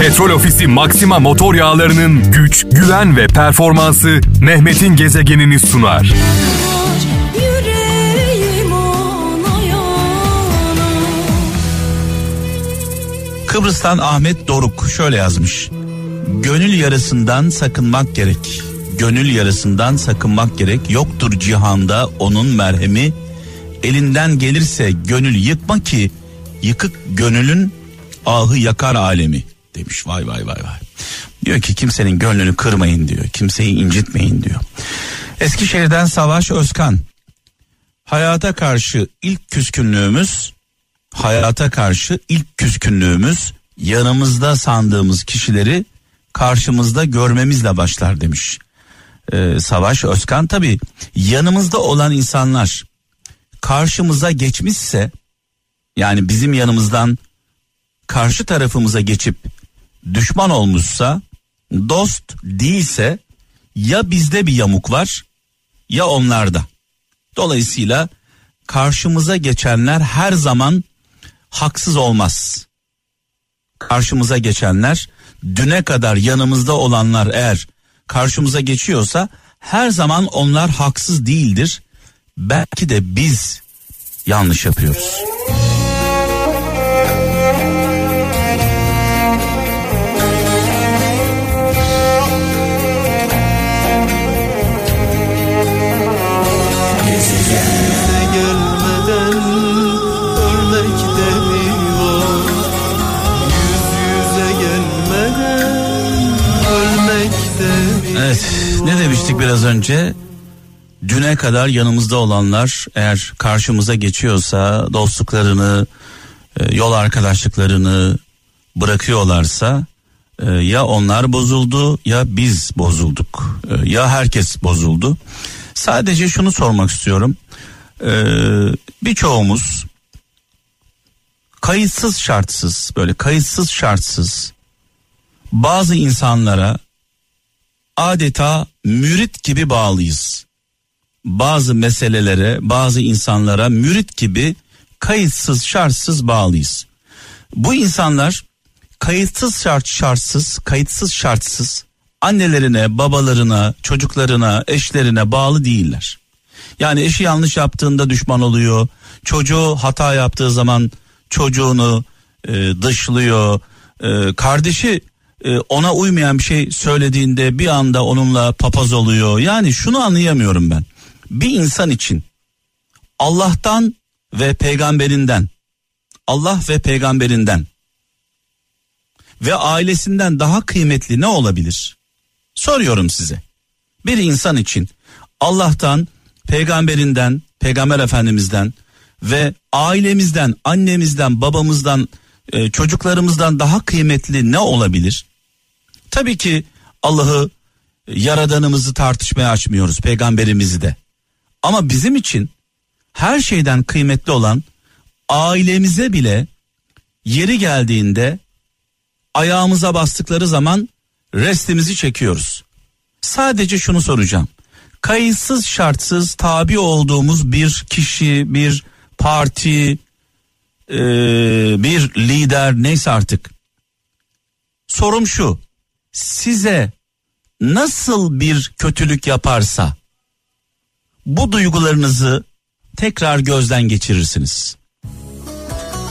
Petrol Ofisi Maxima motor yağlarının güç, güven ve performansı Mehmet'in gezegenini sunar. Kıbrıs'tan Ahmet Doruk şöyle yazmış. Gönül yarısından sakınmak gerek. Gönül yarısından sakınmak gerek. Yoktur cihanda onun merhemi. Elinden gelirse gönül yıkma ki yıkık gönülün ahı yakar alemi demiş. Vay vay vay vay. Diyor ki kimsenin gönlünü kırmayın diyor. Kimseyi incitmeyin diyor. Eskişehir'den Savaş Özkan. Hayata karşı ilk küskünlüğümüz hayata karşı ilk küskünlüğümüz yanımızda sandığımız kişileri karşımızda görmemizle başlar demiş. Ee, Savaş Özkan tabi yanımızda olan insanlar karşımıza geçmişse yani bizim yanımızdan karşı tarafımıza geçip düşman olmuşsa dost değilse ya bizde bir yamuk var ya onlarda. Dolayısıyla karşımıza geçenler her zaman haksız olmaz. Karşımıza geçenler düne kadar yanımızda olanlar eğer karşımıza geçiyorsa her zaman onlar haksız değildir. Belki de biz yanlış yapıyoruz. Evet ne demiştik biraz önce? Düne kadar yanımızda olanlar eğer karşımıza geçiyorsa dostluklarını, e, yol arkadaşlıklarını bırakıyorlarsa e, ya onlar bozuldu ya biz bozulduk E, ya herkes bozuldu. Sadece şunu sormak istiyorum. Birçoğumuz kayıtsız şartsız böyle kayıtsız şartsız bazı insanlara adeta mürit gibi bağlıyız. Bazı meselelere, bazı insanlara mürit gibi kayıtsız şartsız bağlıyız. Bu insanlar kayıtsız şart şartsız, kayıtsız şartsız annelerine, babalarına, çocuklarına, eşlerine bağlı değiller. Yani eşi yanlış yaptığında düşman oluyor. Çocuğu hata yaptığı zaman çocuğunu e, dışlıyor. E, kardeşi ona uymayan bir şey söylediğinde bir anda onunla papaz oluyor. Yani şunu anlayamıyorum ben. Bir insan için Allah'tan ve peygamberinden Allah ve peygamberinden ve ailesinden daha kıymetli ne olabilir? Soruyorum size. Bir insan için Allah'tan, peygamberinden, peygamber efendimizden ve ailemizden, annemizden, babamızdan, e, çocuklarımızdan daha kıymetli ne olabilir? Tabii ki Allah'ı, e, yaradanımızı tartışmaya açmıyoruz, peygamberimizi de. Ama bizim için her şeyden kıymetli olan ailemize bile yeri geldiğinde ayağımıza bastıkları zaman restimizi çekiyoruz. Sadece şunu soracağım. Kayıtsız şartsız tabi olduğumuz bir kişi, bir parti, e, bir lider neyse artık. Sorum şu. Size nasıl bir kötülük yaparsa bu duygularınızı tekrar gözden geçirirsiniz.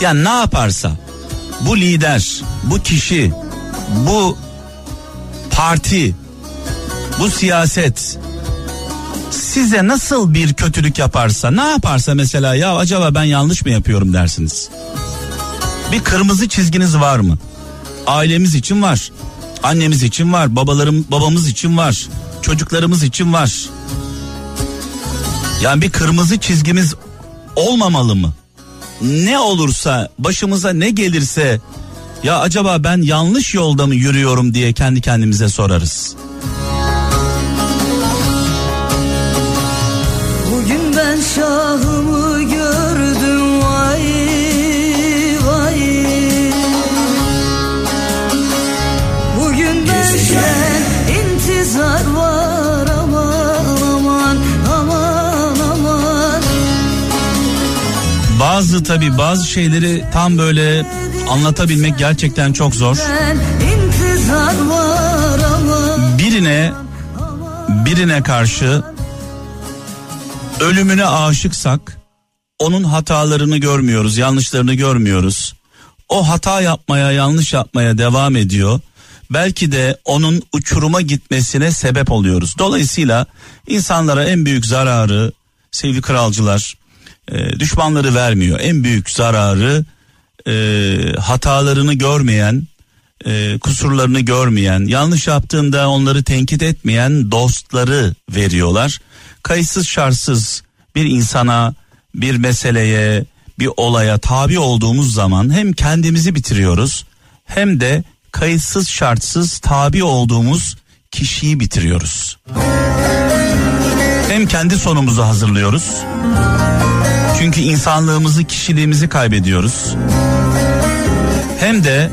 Yani ne yaparsa bu lider, bu kişi, bu parti, bu siyaset size nasıl bir kötülük yaparsa, ne yaparsa mesela ya acaba ben yanlış mı yapıyorum dersiniz. Bir kırmızı çizginiz var mı? Ailemiz için var. Annemiz için var, babalarım babamız için var, çocuklarımız için var. Yani bir kırmızı çizgimiz olmamalı mı? Ne olursa, başımıza ne gelirse ya acaba ben yanlış yolda mı yürüyorum diye kendi kendimize sorarız. Bazı tabi bazı şeyleri tam böyle anlatabilmek gerçekten çok zor. Birine birine karşı ölümüne aşıksak onun hatalarını görmüyoruz, yanlışlarını görmüyoruz. O hata yapmaya, yanlış yapmaya devam ediyor. Belki de onun uçuruma gitmesine sebep oluyoruz. Dolayısıyla insanlara en büyük zararı sevgili kralcılar e, düşmanları vermiyor. En büyük zararı e, hatalarını görmeyen, e, kusurlarını görmeyen, yanlış yaptığında onları tenkit etmeyen dostları veriyorlar. Kayıtsız şartsız bir insana, bir meseleye, bir olaya tabi olduğumuz zaman hem kendimizi bitiriyoruz hem de kayıtsız şartsız tabi olduğumuz kişiyi bitiriyoruz. Hem kendi sonumuzu hazırlıyoruz. Çünkü insanlığımızı, kişiliğimizi kaybediyoruz. Hem de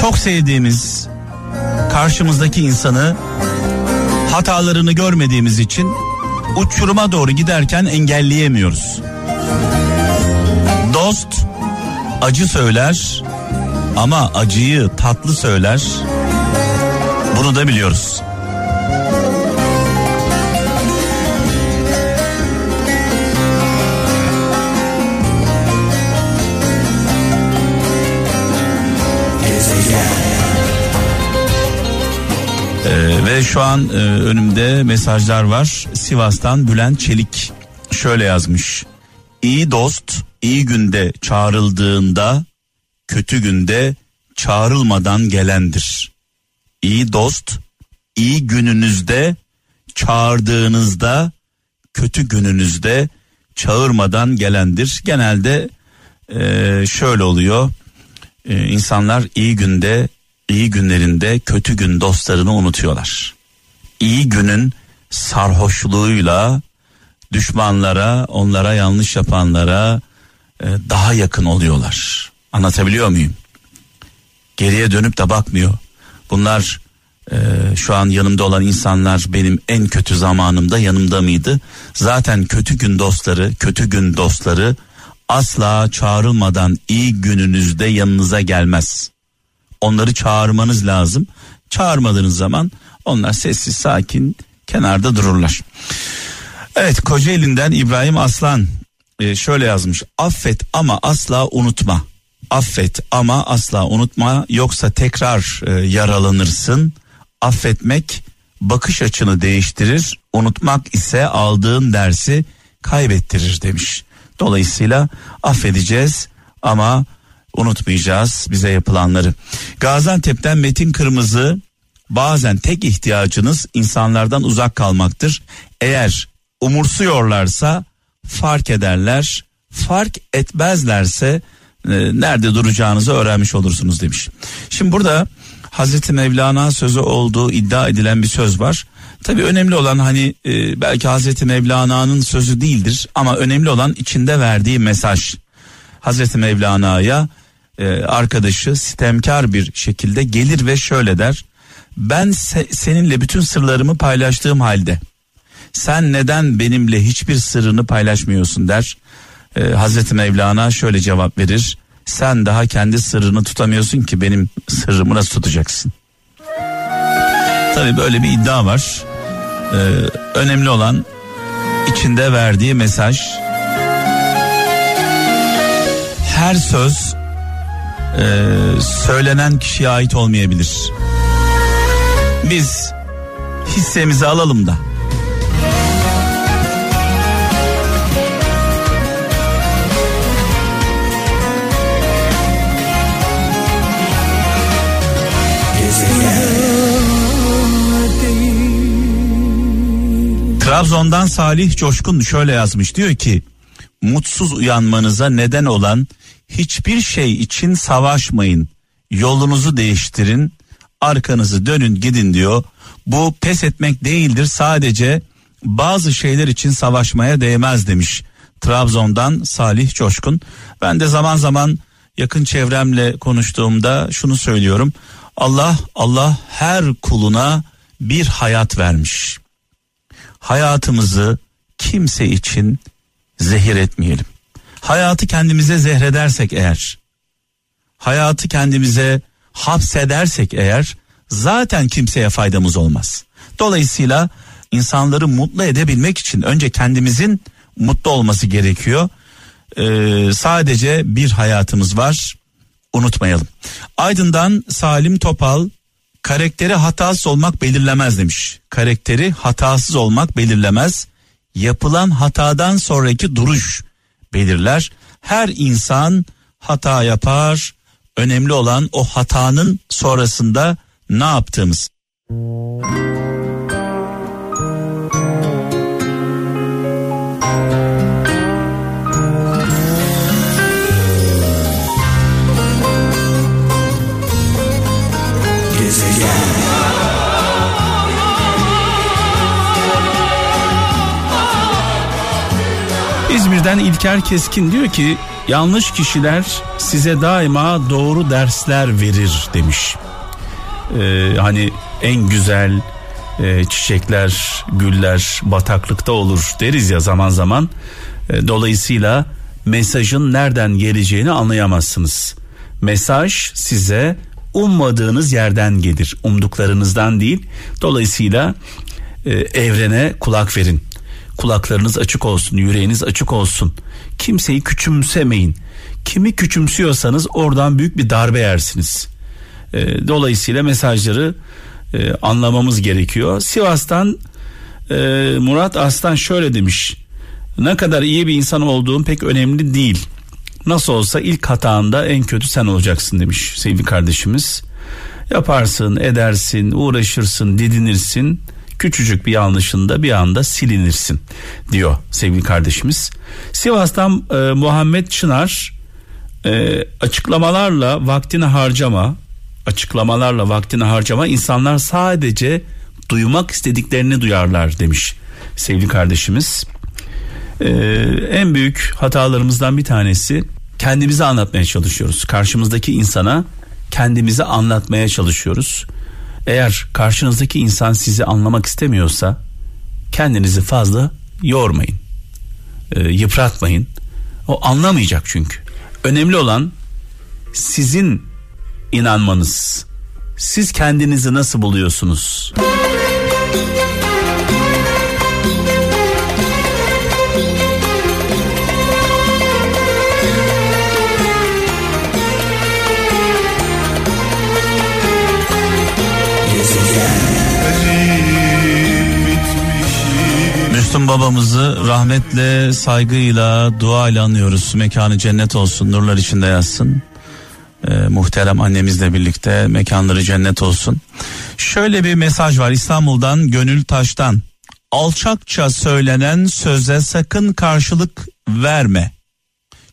çok sevdiğimiz karşımızdaki insanı hatalarını görmediğimiz için uçuruma doğru giderken engelleyemiyoruz. Dost acı söyler ama acıyı tatlı söyler. Bunu da biliyoruz. Ee, ve şu an e, önümde mesajlar var. Sivas'tan Bülent Çelik şöyle yazmış. İyi dost iyi günde çağrıldığında kötü günde çağrılmadan gelendir. İyi dost iyi gününüzde çağırdığınızda kötü gününüzde çağırmadan gelendir. Genelde e, şöyle oluyor. E, insanlar iyi günde iyi günlerinde kötü gün dostlarını unutuyorlar. İyi günün sarhoşluğuyla düşmanlara, onlara yanlış yapanlara e, daha yakın oluyorlar. Anlatabiliyor muyum? Geriye dönüp de bakmıyor. Bunlar e, şu an yanımda olan insanlar benim en kötü zamanımda yanımda mıydı? Zaten kötü gün dostları, kötü gün dostları asla çağrılmadan iyi gününüzde yanınıza gelmez. Onları çağırmanız lazım. Çağırmadığınız zaman onlar sessiz sakin kenarda dururlar. Evet Kocaeli'nden İbrahim Aslan e, şöyle yazmış. Affet ama asla unutma. Affet ama asla unutma yoksa tekrar e, yaralanırsın. Affetmek bakış açını değiştirir. Unutmak ise aldığın dersi kaybettirir demiş. Dolayısıyla affedeceğiz ama unutmayacağız bize yapılanları. Gaziantep'ten Metin Kırmızı bazen tek ihtiyacınız insanlardan uzak kalmaktır. Eğer umursuyorlarsa fark ederler. Fark etmezlerse e, nerede duracağınızı öğrenmiş olursunuz demiş. Şimdi burada Hazreti Mevlana sözü olduğu iddia edilen bir söz var. Tabii önemli olan hani e, belki Hazreti Mevlana'nın sözü değildir ama önemli olan içinde verdiği mesaj. Hazreti Mevlana'ya e, arkadaşı sitemkar bir şekilde gelir ve şöyle der. Ben se- seninle bütün sırlarımı paylaştığım halde sen neden benimle hiçbir sırrını paylaşmıyorsun der. Ee, Hazreti Mevlana şöyle cevap verir. Sen daha kendi sırrını tutamıyorsun ki benim sırrımı nasıl tutacaksın? Tabii böyle bir iddia var. Ee, önemli olan içinde verdiği mesaj. Her söz e, söylenen kişiye ait olmayabilir. Biz hissemizi alalım da Trabzon'dan Salih Coşkun şöyle yazmış. Diyor ki mutsuz uyanmanıza neden olan hiçbir şey için savaşmayın. Yolunuzu değiştirin arkanızı dönün gidin diyor. Bu pes etmek değildir. Sadece bazı şeyler için savaşmaya değmez demiş Trabzon'dan Salih Coşkun. Ben de zaman zaman yakın çevremle konuştuğumda şunu söylüyorum. Allah Allah her kuluna bir hayat vermiş hayatımızı kimse için zehir etmeyelim. Hayatı kendimize zehredersek eğer hayatı kendimize hapsedersek eğer zaten kimseye faydamız olmaz. Dolayısıyla insanları mutlu edebilmek için önce kendimizin mutlu olması gerekiyor. Ee, sadece bir hayatımız var unutmayalım. Aydın'dan Salim Topal karakteri hatasız olmak belirlemez demiş. Karakteri hatasız olmak belirlemez. Yapılan hatadan sonraki duruş belirler. Her insan hata yapar. Önemli olan o hatanın sonrasında ne yaptığımız. İzmir'den İlker Keskin diyor ki yanlış kişiler size daima doğru dersler verir demiş. Ee, hani en güzel e, çiçekler, güller bataklıkta olur deriz ya zaman zaman. E, dolayısıyla mesajın nereden geleceğini anlayamazsınız. Mesaj size ummadığınız yerden gelir, umduklarınızdan değil. Dolayısıyla e, evrene kulak verin. Kulaklarınız açık olsun, yüreğiniz açık olsun. Kimseyi küçümsemeyin. Kimi küçümsüyorsanız oradan büyük bir darbe yersiniz. E, dolayısıyla mesajları e, anlamamız gerekiyor. Sivas'tan e, Murat Aslan şöyle demiş. Ne kadar iyi bir insan olduğum pek önemli değil. Nasıl olsa ilk hatanda en kötü sen olacaksın demiş sevgili kardeşimiz. Yaparsın, edersin, uğraşırsın, didinirsin. Küçücük bir yanlışında bir anda silinirsin diyor sevgili kardeşimiz. Sivas'tan e, Muhammed Çınar e, açıklamalarla vaktini harcama, açıklamalarla vaktini harcama insanlar sadece duymak istediklerini duyarlar demiş sevgili kardeşimiz. Ee, en büyük hatalarımızdan bir tanesi kendimizi anlatmaya çalışıyoruz. Karşımızdaki insana kendimizi anlatmaya çalışıyoruz. Eğer karşınızdaki insan sizi anlamak istemiyorsa kendinizi fazla yormayın. Ee, yıpratmayın. O anlamayacak çünkü. Önemli olan sizin inanmanız. Siz kendinizi nasıl buluyorsunuz? Babamızı rahmetle, saygıyla, duayla anıyoruz. Mekanı cennet olsun, nurlar içinde yatsın. Ee, muhterem annemizle birlikte mekanları cennet olsun. Şöyle bir mesaj var İstanbul'dan Gönül Taş'tan. Alçakça söylenen söze sakın karşılık verme.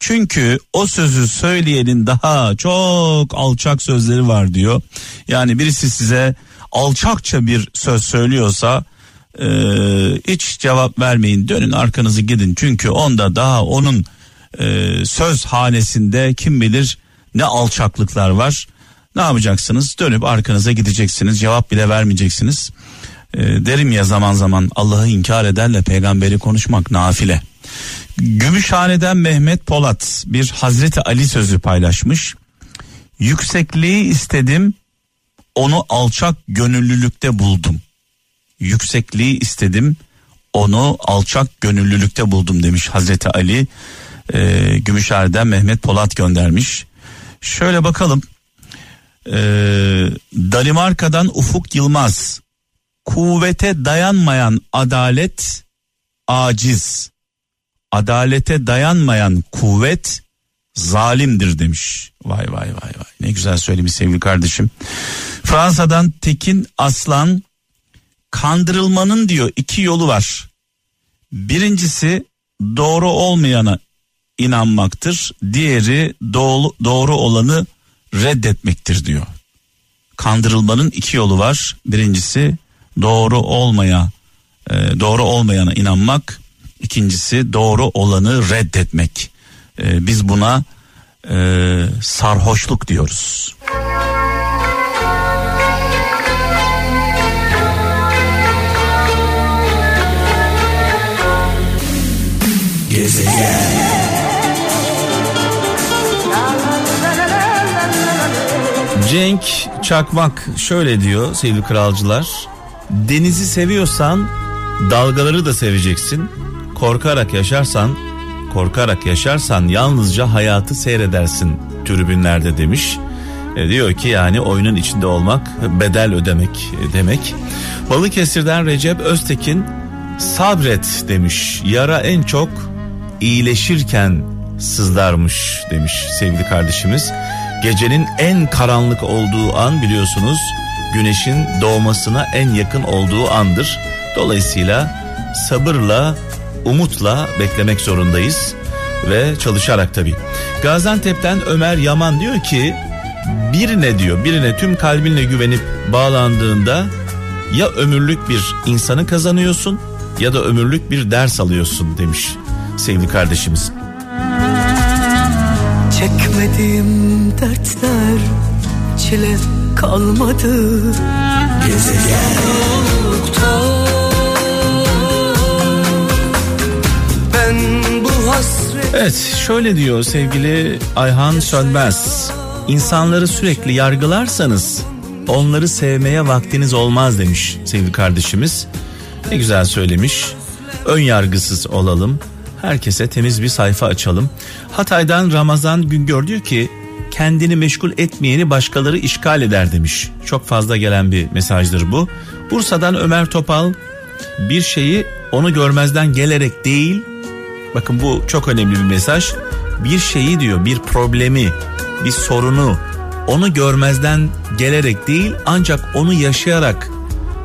Çünkü o sözü söyleyenin daha çok alçak sözleri var diyor. Yani birisi size alçakça bir söz söylüyorsa e, hiç cevap vermeyin dönün arkanızı gidin. Çünkü onda daha onun e, söz hanesinde kim bilir ne alçaklıklar var. Ne yapacaksınız? Dönüp arkanıza gideceksiniz. Cevap bile vermeyeceksiniz. E, derim ya zaman zaman Allah'ı inkar ederle peygamberi konuşmak nafile. Gümüşhane'den Mehmet Polat bir Hazreti Ali sözü paylaşmış. Yüksekliği istedim, onu alçak gönüllülükte buldum. Yüksekliği istedim, onu alçak gönüllülükte buldum demiş Hazreti Ali. Ee, Gümüşhane'den Mehmet Polat göndermiş. Şöyle bakalım. Ee, Danimarka'dan Ufuk Yılmaz. Kuvvete dayanmayan adalet aciz. Adalete dayanmayan kuvvet zalimdir demiş. Vay vay vay vay. Ne güzel söylemiş sevgili kardeşim. Fransa'dan Tekin Aslan kandırılmanın diyor iki yolu var. Birincisi doğru olmayana inanmaktır. Diğeri doğru, doğru olanı reddetmektir diyor. Kandırılmanın iki yolu var. Birincisi doğru olmaya e, doğru olmayana inanmak. İkincisi doğru olanı reddetmek. E, biz buna e, sarhoşluk diyoruz. Cenk Çakmak şöyle diyor sevgili kralcılar. Denizi seviyorsan dalgaları da seveceksin. Korkarak yaşarsan, korkarak yaşarsan yalnızca hayatı seyredersin tribünlerde demiş. E, diyor ki yani oyunun içinde olmak bedel ödemek e, demek. Balıkesir'den Recep Öztekin sabret demiş. Yara en çok iyileşirken sızlarmış demiş sevgili kardeşimiz. Gecenin en karanlık olduğu an biliyorsunuz güneşin doğmasına en yakın olduğu andır. Dolayısıyla sabırla, umutla beklemek zorundayız ve çalışarak tabii. Gaziantep'ten Ömer Yaman diyor ki birine diyor birine tüm kalbinle güvenip bağlandığında ya ömürlük bir insanı kazanıyorsun ya da ömürlük bir ders alıyorsun demiş sevgili kardeşimiz. Çekmediğim dertler çile kalmadı Gezegen Ben bu hasret Evet şöyle diyor sevgili Ayhan Sönmez. İnsanları sürekli yargılarsanız onları sevmeye vaktiniz olmaz demiş sevgili kardeşimiz. Ne güzel söylemiş. Ön yargısız olalım. Herkese temiz bir sayfa açalım. Hatay'dan Ramazan Güngör diyor ki kendini meşgul etmeyeni başkaları işgal eder demiş. Çok fazla gelen bir mesajdır bu. Bursa'dan Ömer Topal bir şeyi onu görmezden gelerek değil bakın bu çok önemli bir mesaj. Bir şeyi diyor bir problemi bir sorunu onu görmezden gelerek değil ancak onu yaşayarak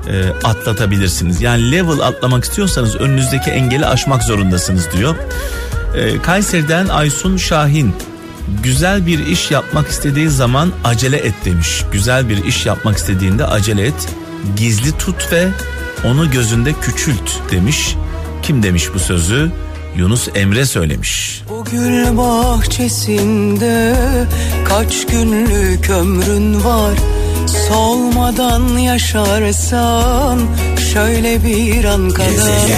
e, atlatabilirsiniz. Yani level atlamak istiyorsanız önünüzdeki engeli aşmak zorundasınız diyor. E, Kayseri'den Aysun Şahin güzel bir iş yapmak istediği zaman acele et demiş. Güzel bir iş yapmak istediğinde acele et. Gizli tut ve onu gözünde küçült demiş. Kim demiş bu sözü? Yunus Emre söylemiş. Bu gül bahçesinde kaç günlük ömrün var Solmadan yaşarsan şöyle bir an kadar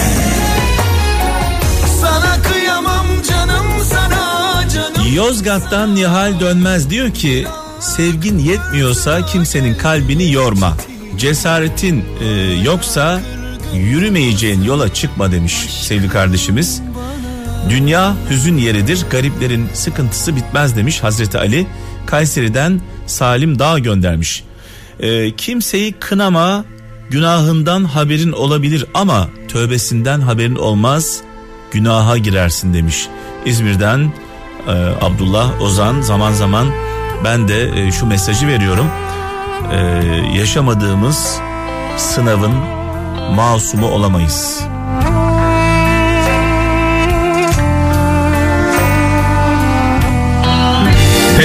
Sana kıyamam canım sana canım Yozgat'tan Nihal Dönmez diyor ki sevgin yetmiyorsa kimsenin kalbini yorma. Cesaretin e, yoksa yürümeyeceğin yola çıkma demiş sevgili kardeşimiz. Dünya hüzün yeridir gariplerin sıkıntısı bitmez demiş Hazreti Ali. Kayseri'den Salim Dağ göndermiş. E, kimseyi kınama günahından haberin olabilir ama tövbesinden haberin olmaz günaha girersin demiş. İzmir'den e, Abdullah Ozan zaman zaman ben de e, şu mesajı veriyorum. E, yaşamadığımız sınavın masumu olamayız.